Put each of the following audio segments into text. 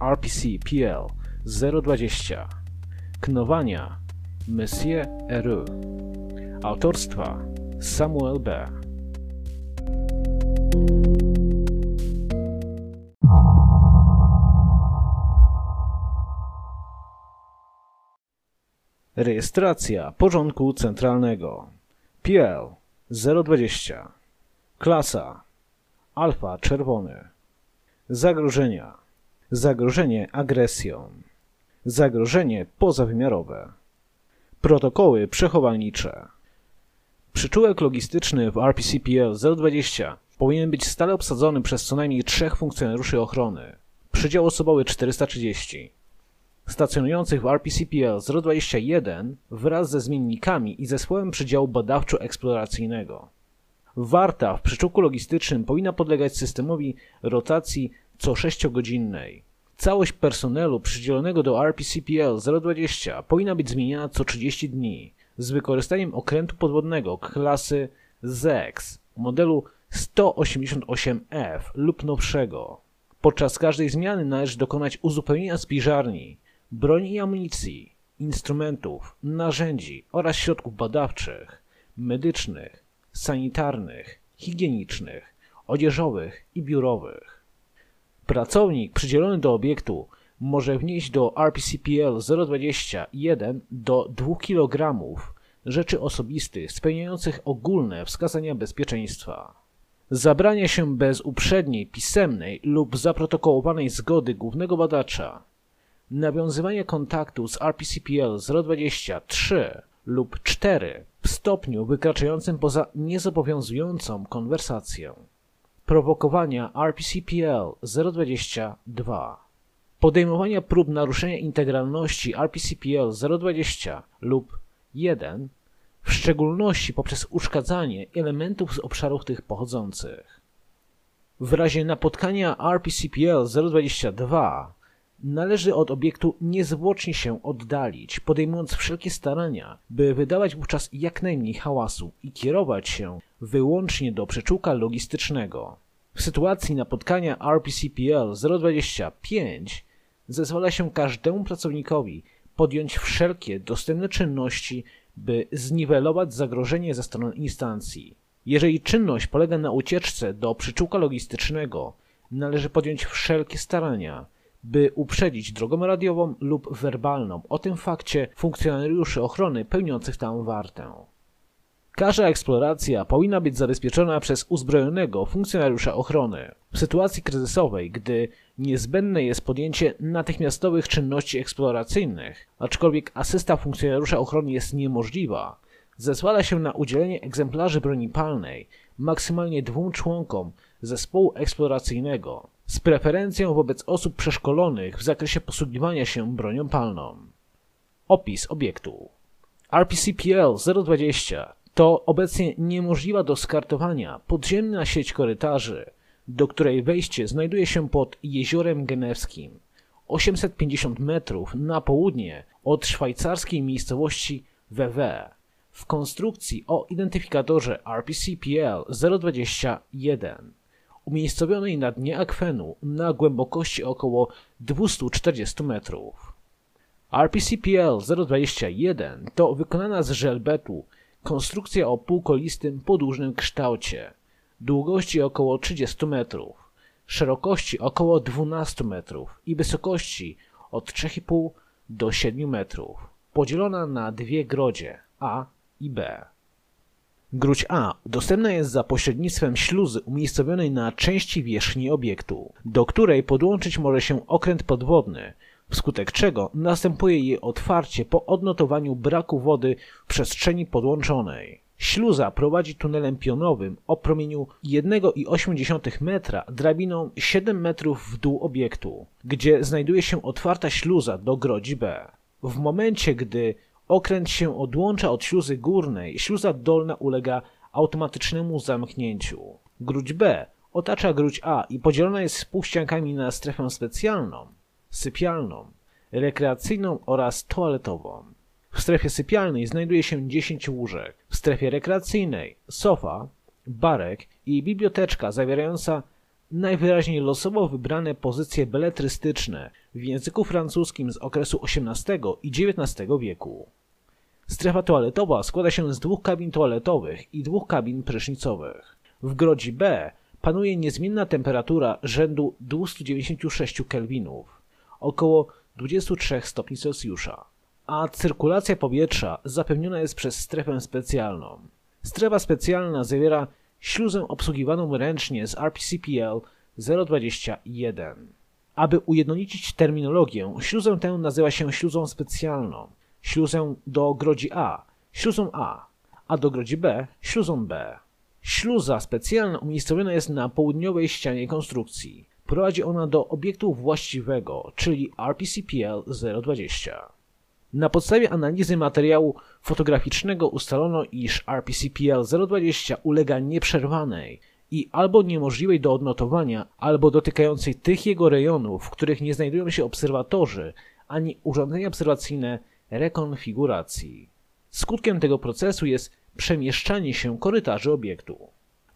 RPC PL 020 Knowania Monsieur Eru Autorstwa Samuel B. Rejestracja porządku centralnego. PL 020 Klasa Alfa czerwony. Zagrożenia Zagrożenie agresją Zagrożenie pozawymiarowe Protokoły przechowalnicze Przyczółek logistyczny w RPCPL 020 powinien być stale obsadzony przez co najmniej trzech funkcjonariuszy ochrony. Przydział osobowy 430 stacjonujących w RPCPL 021 wraz ze zmiennikami i zespołem przydziału badawczo-eksploracyjnego. Warta w przyczółku logistycznym powinna podlegać systemowi rotacji co 6-godzinnej. Całość personelu przydzielonego do RPCPL 020 powinna być zmieniana co 30 dni z wykorzystaniem okrętu podwodnego klasy ZEX modelu 188F lub nowszego. Podczas każdej zmiany należy dokonać uzupełnienia spiżarni, broni i amunicji, instrumentów, narzędzi oraz środków badawczych, medycznych, sanitarnych, higienicznych, odzieżowych i biurowych. Pracownik przydzielony do obiektu może wnieść do RPCPL 021 do 2 kg rzeczy osobistych spełniających ogólne wskazania bezpieczeństwa. Zabrania się bez uprzedniej pisemnej lub zaprotokołowanej zgody głównego badacza nawiązywanie kontaktu z RPCPL 023 lub 4 w stopniu wykraczającym poza niezobowiązującą konwersację. Prowokowania RPCPL 022 podejmowania prób naruszenia integralności RPCPL 020 lub 1 w szczególności poprzez uszkadzanie elementów z obszarów tych pochodzących. W razie napotkania RPCPL 022 należy od obiektu niezwłocznie się oddalić, podejmując wszelkie starania, by wydawać wówczas jak najmniej hałasu i kierować się wyłącznie do przyczółka logistycznego. W sytuacji napotkania RPCPL 025 zezwala się każdemu pracownikowi podjąć wszelkie dostępne czynności, by zniwelować zagrożenie ze strony instancji. Jeżeli czynność polega na ucieczce do przyczółka logistycznego, należy podjąć wszelkie starania, by uprzedzić drogą radiową lub werbalną o tym fakcie funkcjonariuszy ochrony pełniących tam wartę. Każda eksploracja powinna być zabezpieczona przez uzbrojonego funkcjonariusza ochrony. W sytuacji kryzysowej, gdy niezbędne jest podjęcie natychmiastowych czynności eksploracyjnych, aczkolwiek asysta funkcjonariusza ochrony jest niemożliwa, zezwala się na udzielenie egzemplarzy broni palnej maksymalnie dwóm członkom zespołu eksploracyjnego z preferencją wobec osób przeszkolonych w zakresie posługiwania się bronią palną. Opis obiektu. RPCPL 020 to obecnie niemożliwa do skartowania podziemna sieć korytarzy, do której wejście znajduje się pod Jeziorem Genewskim, 850 metrów na południe od szwajcarskiej miejscowości WW, w. Konstrukcji o identyfikatorze RPCPL 021 umiejscowionej na dnie akwenu na głębokości około 240 metrów. RPCPL 021 to wykonana z żelbetu konstrukcja o półkolistym podłużnym kształcie, długości około 30 metrów, szerokości około 12 metrów i wysokości od 3,5 do 7 metrów, podzielona na dwie grodzie A i B. Gruć A dostępna jest za pośrednictwem śluzy umiejscowionej na części wierzchni obiektu, do której podłączyć może się okręt podwodny, wskutek czego następuje jej otwarcie po odnotowaniu braku wody w przestrzeni podłączonej. Śluza prowadzi tunelem pionowym o promieniu 1,8 metra drabiną 7 metrów w dół obiektu, gdzie znajduje się otwarta śluza do grodzi B. W momencie, gdy Okręt się odłącza od śluzy górnej, śluza dolna ulega automatycznemu zamknięciu. Gruć B otacza gruć A i podzielona jest półściankami na strefę specjalną, sypialną, rekreacyjną oraz toaletową. W strefie sypialnej znajduje się 10 łóżek, w strefie rekreacyjnej sofa, barek i biblioteczka zawierająca najwyraźniej losowo wybrane pozycje beletrystyczne w języku francuskim z okresu XVIII i XIX wieku. Strefa toaletowa składa się z dwóch kabin toaletowych i dwóch kabin prysznicowych. W grodzi B panuje niezmienna temperatura rzędu 296 kelwinów, około 23 stopni Celsjusza, a cyrkulacja powietrza zapewniona jest przez strefę specjalną. Strefa specjalna zawiera śluzę obsługiwaną ręcznie z RPCPL 021. Aby ujednolicić terminologię, śluzę tę nazywa się śluzą specjalną, śluzę do grodzi A, śluzą A, a do grodzi B, śluzą B. Śluza specjalna umiejscowiona jest na południowej ścianie konstrukcji. Prowadzi ona do obiektu właściwego, czyli RPCPL 020. Na podstawie analizy materiału fotograficznego ustalono, iż RPCPL 020 ulega nieprzerwanej i albo niemożliwej do odnotowania, albo dotykającej tych jego rejonów, w których nie znajdują się obserwatorzy ani urządzenia obserwacyjne rekonfiguracji. Skutkiem tego procesu jest przemieszczanie się korytarzy obiektu.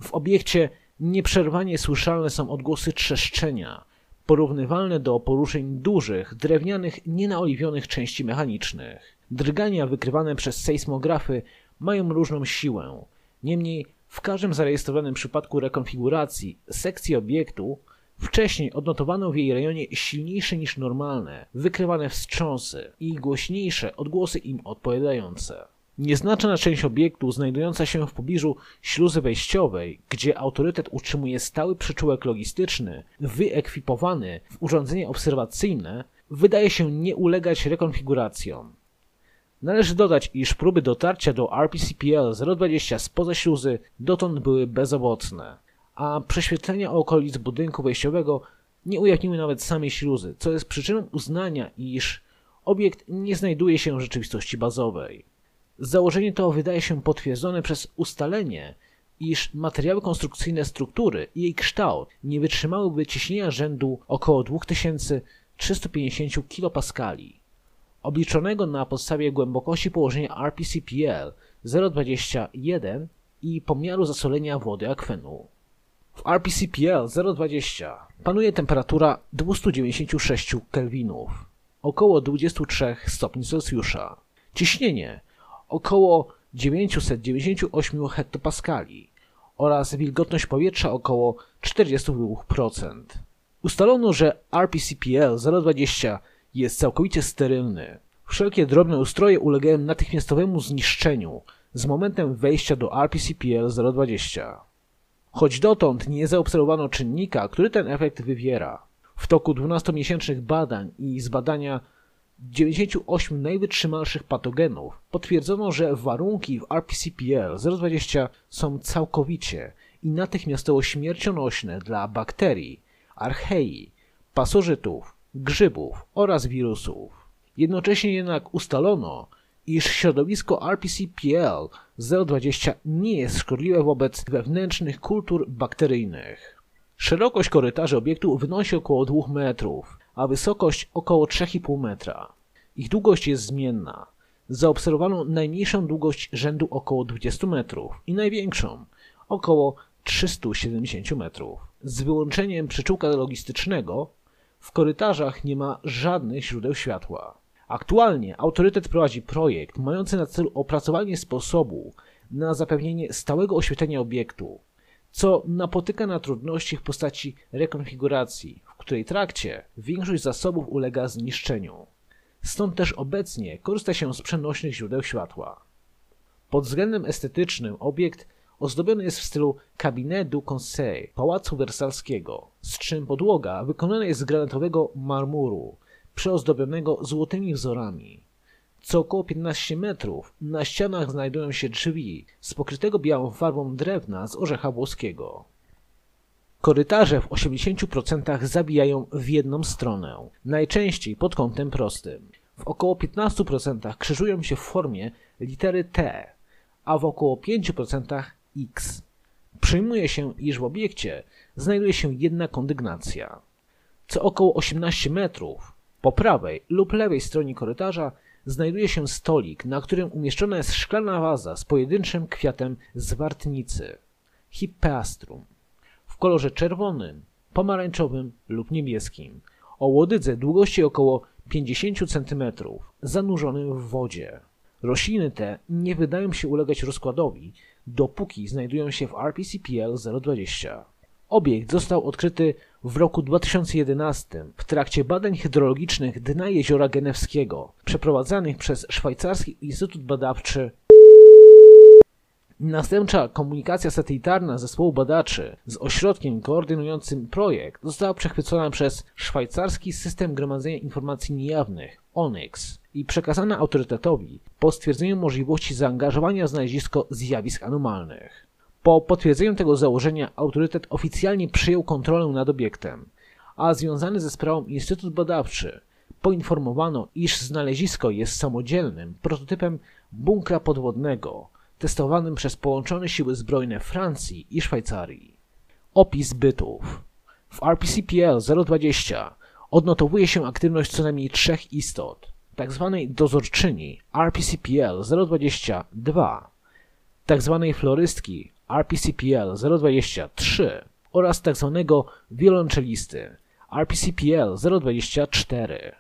W obiekcie nieprzerwanie słyszalne są odgłosy trzeszczenia, porównywalne do poruszeń dużych, drewnianych, nienaoliwionych części mechanicznych. Drgania wykrywane przez sejsmografy mają różną siłę. Niemniej w każdym zarejestrowanym przypadku rekonfiguracji sekcji obiektu wcześniej odnotowano w jej rejonie silniejsze niż normalne, wykrywane wstrząsy i głośniejsze odgłosy im odpowiadające. Nieznaczna część obiektu znajdująca się w pobliżu śluzy wejściowej, gdzie autorytet utrzymuje stały przyczółek logistyczny, wyekwipowany w urządzenie obserwacyjne, wydaje się nie ulegać rekonfiguracjom. Należy dodać, iż próby dotarcia do RPCPL 020 spoza śluzy dotąd były bezowocne, a prześwietlenia okolic budynku wejściowego nie ujawniły nawet samej śluzy, co jest przyczyną uznania, iż obiekt nie znajduje się w rzeczywistości bazowej. Założenie to wydaje się potwierdzone przez ustalenie, iż materiały konstrukcyjne struktury i jej kształt nie wytrzymałyby ciśnienia rzędu około 2350 kPa, obliczonego na podstawie głębokości położenia RPCPL 021 i pomiaru zasolenia wody akwenu. W RPCPL 020 panuje temperatura 296 kelwinów, około 23 stopni Celsjusza. Ciśnienie około 998 hektopaskali oraz wilgotność powietrza około 42%. Ustalono, że RPCPL 020 jest całkowicie sterylny. Wszelkie drobne ustroje ulegają natychmiastowemu zniszczeniu z momentem wejścia do RPCPL 020. Choć dotąd nie zaobserwowano czynnika, który ten efekt wywiera. W toku 12-miesięcznych badań i zbadania 98 najwytrzymalszych patogenów potwierdzono, że warunki w RPCPL 020 są całkowicie i natychmiastowo śmiercionośne dla bakterii, archei, pasożytów, grzybów oraz wirusów. Jednocześnie jednak ustalono, iż środowisko RPCPL 020 nie jest szkodliwe wobec wewnętrznych kultur bakteryjnych. Szerokość korytarzy obiektu wynosi około 2 metrów, a wysokość około 3,5 metra. Ich długość jest zmienna. Zaobserwowano najmniejszą długość rzędu około 20 metrów i największą około 370 metrów. Z wyłączeniem przyczółka logistycznego w korytarzach nie ma żadnych źródeł światła. Aktualnie autorytet prowadzi projekt mający na celu opracowanie sposobu na zapewnienie stałego oświetlenia obiektu, co napotyka na trudności w postaci rekonfiguracji, w której trakcie większość zasobów ulega zniszczeniu. Stąd też obecnie korzysta się z przenośnych źródeł światła. Pod względem estetycznym obiekt ozdobiony jest w stylu Cabinet du Conseil Pałacu Wersalskiego, z czym podłoga wykonana jest z granatowego marmuru, przeozdobionego złotymi wzorami. Co około 15 metrów na ścianach znajdują się drzwi z pokrytego białą farbą drewna z orzecha włoskiego. Korytarze w 80% zabijają w jedną stronę, najczęściej pod kątem prostym. W około 15% krzyżują się w formie litery T, a w około 5% X. Przyjmuje się, iż w obiekcie znajduje się jedna kondygnacja. Co około 18 metrów po prawej lub lewej stronie korytarza znajduje się stolik, na którym umieszczona jest szklana waza z pojedynczym kwiatem z wartnicy, Hippeastrum, w kolorze czerwonym pomarańczowym lub niebieskim, o łodydze długości około 50 cm, zanurzonym w wodzie. Rośliny te nie wydają się ulegać rozkładowi, dopóki znajdują się w RPCPL 020. Obiekt został odkryty w roku 2011 w trakcie badań hydrologicznych dna jeziora Genewskiego, przeprowadzanych przez Szwajcarski Instytut Badawczy Następcza komunikacja satelitarna zespołu badaczy z ośrodkiem koordynującym projekt została przechwycona przez szwajcarski system gromadzenia informacji niejawnych ONYX i przekazana autorytetowi po stwierdzeniu możliwości zaangażowania w znalezisko zjawisk anomalnych. Po potwierdzeniu tego założenia autorytet oficjalnie przyjął kontrolę nad obiektem, a związany ze sprawą Instytut Badawczy poinformowano, iż znalezisko jest samodzielnym prototypem bunkra podwodnego testowanym przez połączone siły zbrojne Francji i Szwajcarii. Opis bytów. W RPCPL 020 odnotowuje się aktywność co najmniej trzech istot, tzw. Tak dozorczyni RPCPL 022, tzw. Florystki RPCPL 023 oraz tzw. Tak wiolonczelisty RPCPL 024.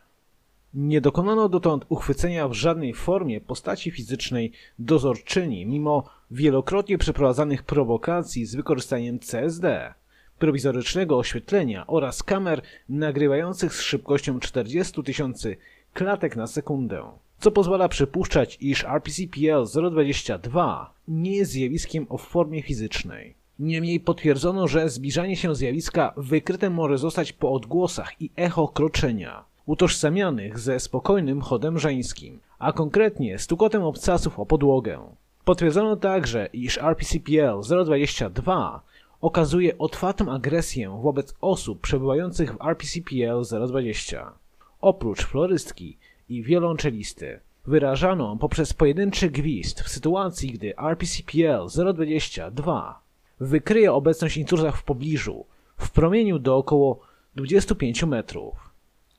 Nie dokonano dotąd uchwycenia w żadnej formie postaci fizycznej dozorczyni, mimo wielokrotnie przeprowadzanych prowokacji z wykorzystaniem CSD, prowizorycznego oświetlenia oraz kamer nagrywających z szybkością 40 tysięcy klatek na sekundę, co pozwala przypuszczać, iż RPCPL-022 nie jest zjawiskiem o formie fizycznej. Niemniej potwierdzono, że zbliżanie się zjawiska wykryte może zostać po odgłosach i echo kroczenia utożsamianych ze spokojnym chodem żeńskim, a konkretnie stukotem obcasów o podłogę. Potwierdzono także, iż RPCPL 022 okazuje otwartą agresję wobec osób przebywających w RPCPL 020. Oprócz florystki i wiolonczelisty, wyrażano poprzez pojedynczy gwizd w sytuacji, gdy RPCPL 022 wykryje obecność intruza w pobliżu, w promieniu do około 25 metrów.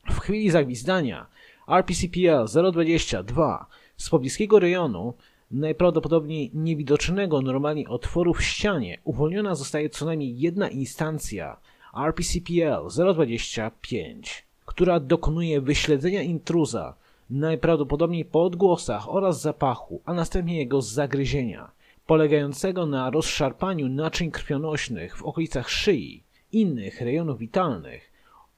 W chwili zagwizdania RPCPL 022 z pobliskiego rejonu, najprawdopodobniej niewidocznego normalnie otworu w ścianie, uwolniona zostaje co najmniej jedna instancja RPCPL 025, która dokonuje wyśledzenia intruza, najprawdopodobniej po odgłosach oraz zapachu, a następnie jego zagryzienia, polegającego na rozszarpaniu naczyń krwionośnych w okolicach szyi, innych rejonów witalnych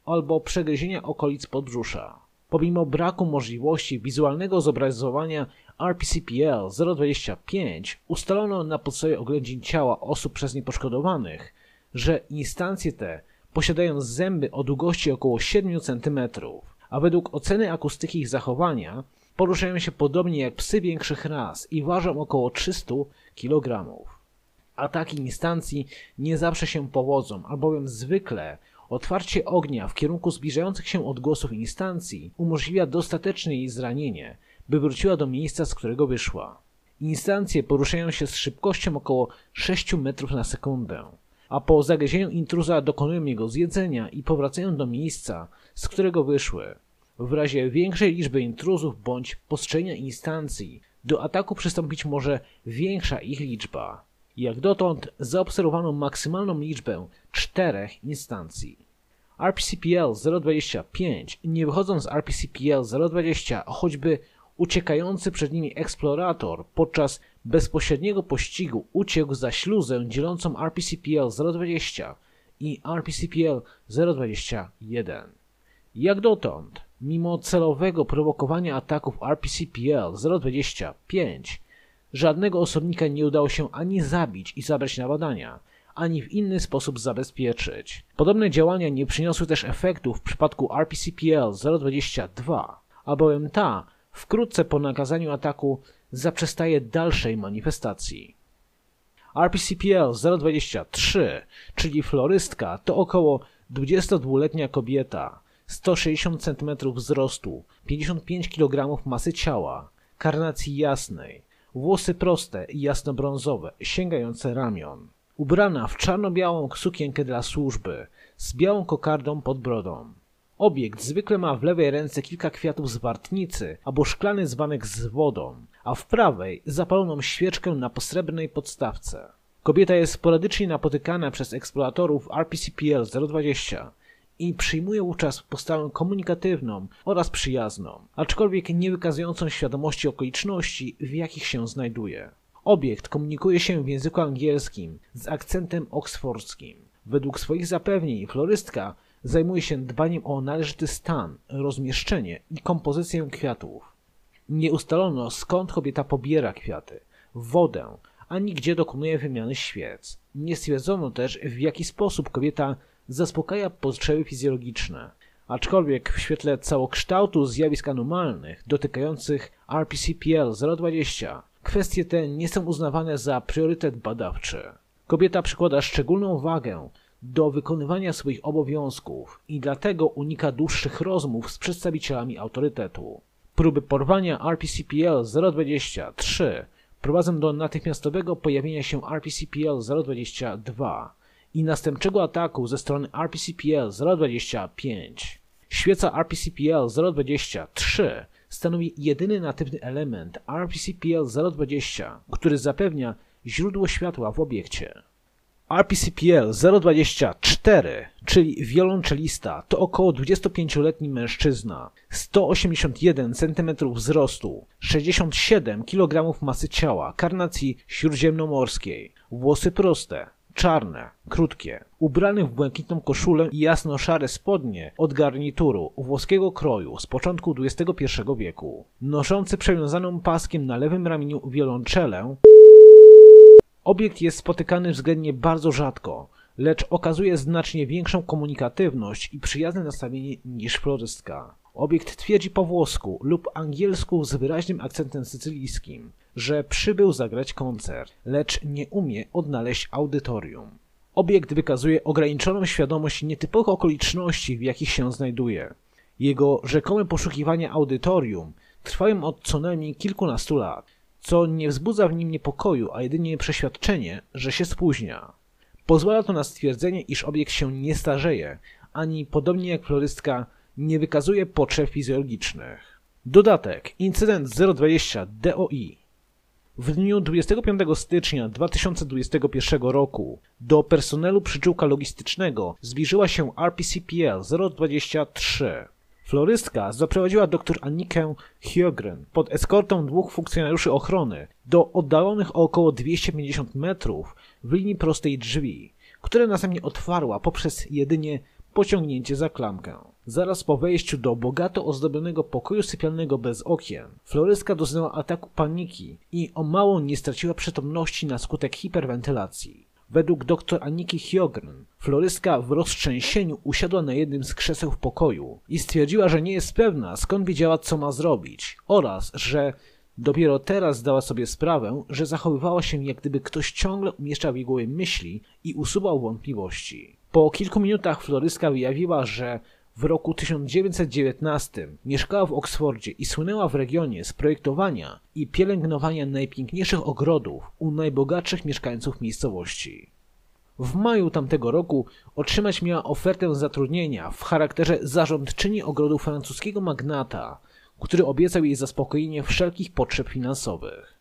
albo przegryzienia okolic podbrzusza. Pomimo braku możliwości wizualnego zobrazowania RPCPL 025 ustalono na podstawie oględzin ciała osób przez nie poszkodowanych, że instancje te posiadają zęby o długości około 7 cm, a według oceny akustyki ich zachowania poruszają się podobnie jak psy większych ras i ważą około 300 kg. Ataki instancji nie zawsze się powodzą, albowiem zwykle Otwarcie ognia w kierunku zbliżających się odgłosów instancji umożliwia dostateczne jej zranienie, by wróciła do miejsca, z którego wyszła. Instancje poruszają się z szybkością około 6 metrów na sekundę, a po zagryzieniu intruza dokonują jego zjedzenia i powracają do miejsca, z którego wyszły. W razie większej liczby intruzów bądź postrzenia instancji, do ataku przystąpić może większa ich liczba. Jak dotąd zaobserwowano maksymalną liczbę czterech instancji. RPCPL 025, nie wychodząc z RPCPL 020, choćby uciekający przed nimi eksplorator podczas bezpośredniego pościgu uciekł za śluzę dzielącą RPCPL 020 i RPCPL 021. Jak dotąd, mimo celowego prowokowania ataków RPCPL 025, żadnego osobnika nie udało się ani zabić i zabrać na badania, ani w inny sposób zabezpieczyć. Podobne działania nie przyniosły też efektów w przypadku RPCPL 022, albowiem ta wkrótce po nakazaniu ataku zaprzestaje dalszej manifestacji. RPCPL 023, czyli florystka, to około 22-letnia kobieta, 160 cm wzrostu, 55 kg masy ciała, karnacji jasnej, włosy proste i jasnobrązowe, sięgające ramion. Ubrana w czarno-białą sukienkę dla służby, z białą kokardą pod brodą. Obiekt zwykle ma w lewej ręce kilka kwiatów z wartnicy albo szklany dzbanek z wodą, a w prawej zapaloną świeczkę na posrebrnej podstawce. Kobieta jest sporadycznie napotykana przez eksploratorów RPCPL-020 i przyjmuje wówczas postawę komunikatywną oraz przyjazną, aczkolwiek nie wykazującą świadomości okoliczności, w jakich się znajduje. Obiekt komunikuje się w języku angielskim z akcentem oksfordzkim. Według swoich zapewnień florystka zajmuje się dbaniem o należyty stan, rozmieszczenie i kompozycję kwiatów. Nie ustalono skąd kobieta pobiera kwiaty, wodę, ani gdzie dokonuje wymiany świec. Nie stwierdzono też w jaki sposób kobieta zaspokaja potrzeby fizjologiczne. Aczkolwiek w świetle całokształtu zjawisk anomalnych dotykających RPCPL-020 kwestie te nie są uznawane za priorytet badawczy. Kobieta przykłada szczególną wagę do wykonywania swoich obowiązków i dlatego unika dłuższych rozmów z przedstawicielami autorytetu. Próby porwania RPCPL-023 prowadzą do natychmiastowego pojawienia się RPCPL-022 i następczego ataku ze strony RPCPL-025. Świeca RPCPL-023 stanowi jedyny natywny element RPCPL-020, który zapewnia źródło światła w obiekcie. RPCPL-024, czyli wiolonczelista, to około 25-letni mężczyzna, 181 cm wzrostu, 67 kg masy ciała, karnacji śródziemnomorskiej, włosy proste, czarne, krótkie, ubrany w błękitną koszulę i jasno-szare spodnie od garnituru włoskiego kroju z początku XXI wieku, noszący przewiązaną paskiem na lewym ramieniu wiolonczelę, Obiekt jest spotykany względnie bardzo rzadko, lecz okazuje znacznie większą komunikatywność i przyjazne nastawienie niż florystka. Obiekt twierdzi po włosku lub angielsku z wyraźnym akcentem sycylijskim, że przybył zagrać koncert, lecz nie umie odnaleźć audytorium. Obiekt wykazuje ograniczoną świadomość nietypowych okoliczności, w jakich się znajduje. Jego rzekome poszukiwania audytorium trwają od co najmniej kilkunastu lat co nie wzbudza w nim niepokoju, a jedynie przeświadczenie, że się spóźnia. Pozwala to na stwierdzenie, iż obiekt się nie starzeje, ani podobnie jak florystka nie wykazuje potrzeb fizjologicznych. Dodatek. Incydent 020 DOI. W dniu 25 stycznia 2021 roku do personelu przyczółka logistycznego zbliżyła się RPCPL 023 Florystka zaprowadziła dr Annikę Hyogren pod eskortą dwóch funkcjonariuszy ochrony do oddalonych o około 250 metrów w linii prostej drzwi, które następnie otwarła poprzez jedynie pociągnięcie za klamkę. Zaraz po wejściu do bogato ozdobionego pokoju sypialnego bez okien, Floryska doznała ataku paniki i o mało nie straciła przytomności na skutek hiperwentylacji. Według dr Aniki Hyogren, florystka w roztrzęsieniu usiadła na jednym z krzeseł w pokoju i stwierdziła, że nie jest pewna, skąd wiedziała, co ma zrobić, oraz że dopiero teraz zdała sobie sprawę, że zachowywała się, jak gdyby ktoś ciągle umieszczał w jej głowie myśli i usuwał wątpliwości. Po kilku minutach floryska wyjawiła, że w roku 1919 mieszkała w Oksfordzie i słynęła w regionie z projektowania i pielęgnowania najpiękniejszych ogrodów u najbogatszych mieszkańców miejscowości. W maju tamtego roku otrzymać miała ofertę zatrudnienia w charakterze zarządczyni ogrodu francuskiego magnata, który obiecał jej zaspokojenie wszelkich potrzeb finansowych.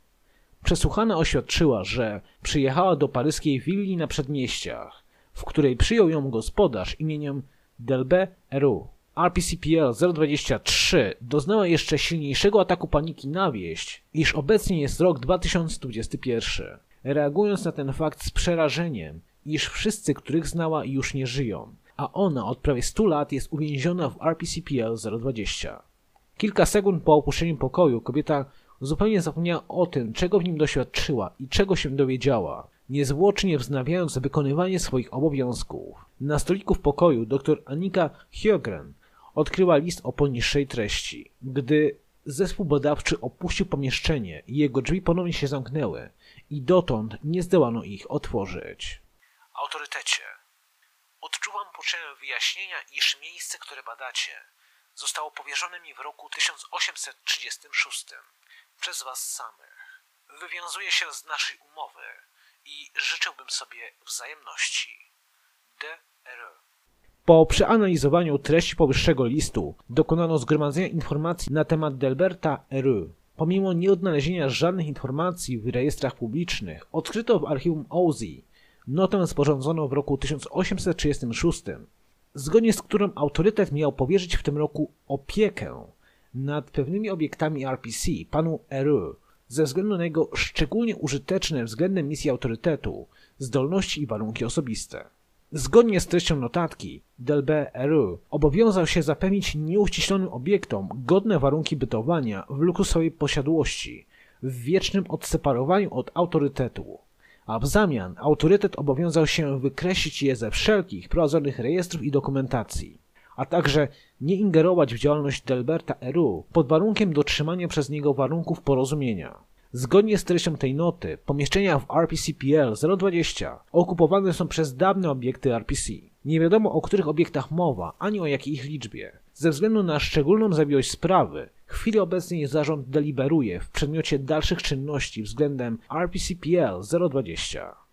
Przesłuchana oświadczyła, że przyjechała do paryskiej willi na przedmieściach, w której przyjął ją gospodarz imieniem Delbe Eru. RPCPL 023 doznała jeszcze silniejszego ataku paniki na wieść, iż obecnie jest rok 2021. Reagując na ten fakt z przerażeniem, iż wszyscy, których znała, już nie żyją, a ona od prawie 100 lat jest uwięziona w RPCPL 020. Kilka sekund po opuszczeniu pokoju kobieta zupełnie zapomniała o tym, czego w nim doświadczyła i czego się dowiedziała niezwłocznie wznawiając wykonywanie swoich obowiązków. Na stoliku w pokoju dr Anika Hyogren odkryła list o poniższej treści. Gdy zespół badawczy opuścił pomieszczenie, jego drzwi ponownie się zamknęły i dotąd nie zdołano ich otworzyć. Autorytecie, odczuwam potrzebę wyjaśnienia, iż miejsce, które badacie, zostało powierzone mi w roku 1836 przez was samych. Wywiązuje się z naszej umowy, i życzyłbym sobie wzajemności. D.R. Po przeanalizowaniu treści powyższego listu dokonano zgromadzenia informacji na temat Delberta R. Pomimo nieodnalezienia żadnych informacji w rejestrach publicznych, odkryto w archiwum OZI notę sporządzoną w roku 1836, zgodnie z którą autorytet miał powierzyć w tym roku opiekę nad pewnymi obiektami RPC panu Eru ze względu na jego szczególnie użyteczne względem misji autorytetu zdolności i warunki osobiste. Zgodnie z treścią notatki, Delbe Eru obowiązał się zapewnić nieuściślonym obiektom godne warunki bytowania w luksusowej posiadłości, w wiecznym odseparowaniu od autorytetu, a w zamian autorytet obowiązał się wykreślić je ze wszelkich prowadzonych rejestrów i dokumentacji, a także nie ingerować w działalność Delberta Eru pod warunkiem dotrzymania przez niego warunków porozumienia. Zgodnie z treścią tej noty, pomieszczenia w RPCPL 020 okupowane są przez dawne obiekty RPC. Nie wiadomo o których obiektach mowa, ani o jakiej ich liczbie. Ze względu na szczególną zawiłość sprawy, w chwili obecnej zarząd deliberuje w przedmiocie dalszych czynności względem RPCPL 020.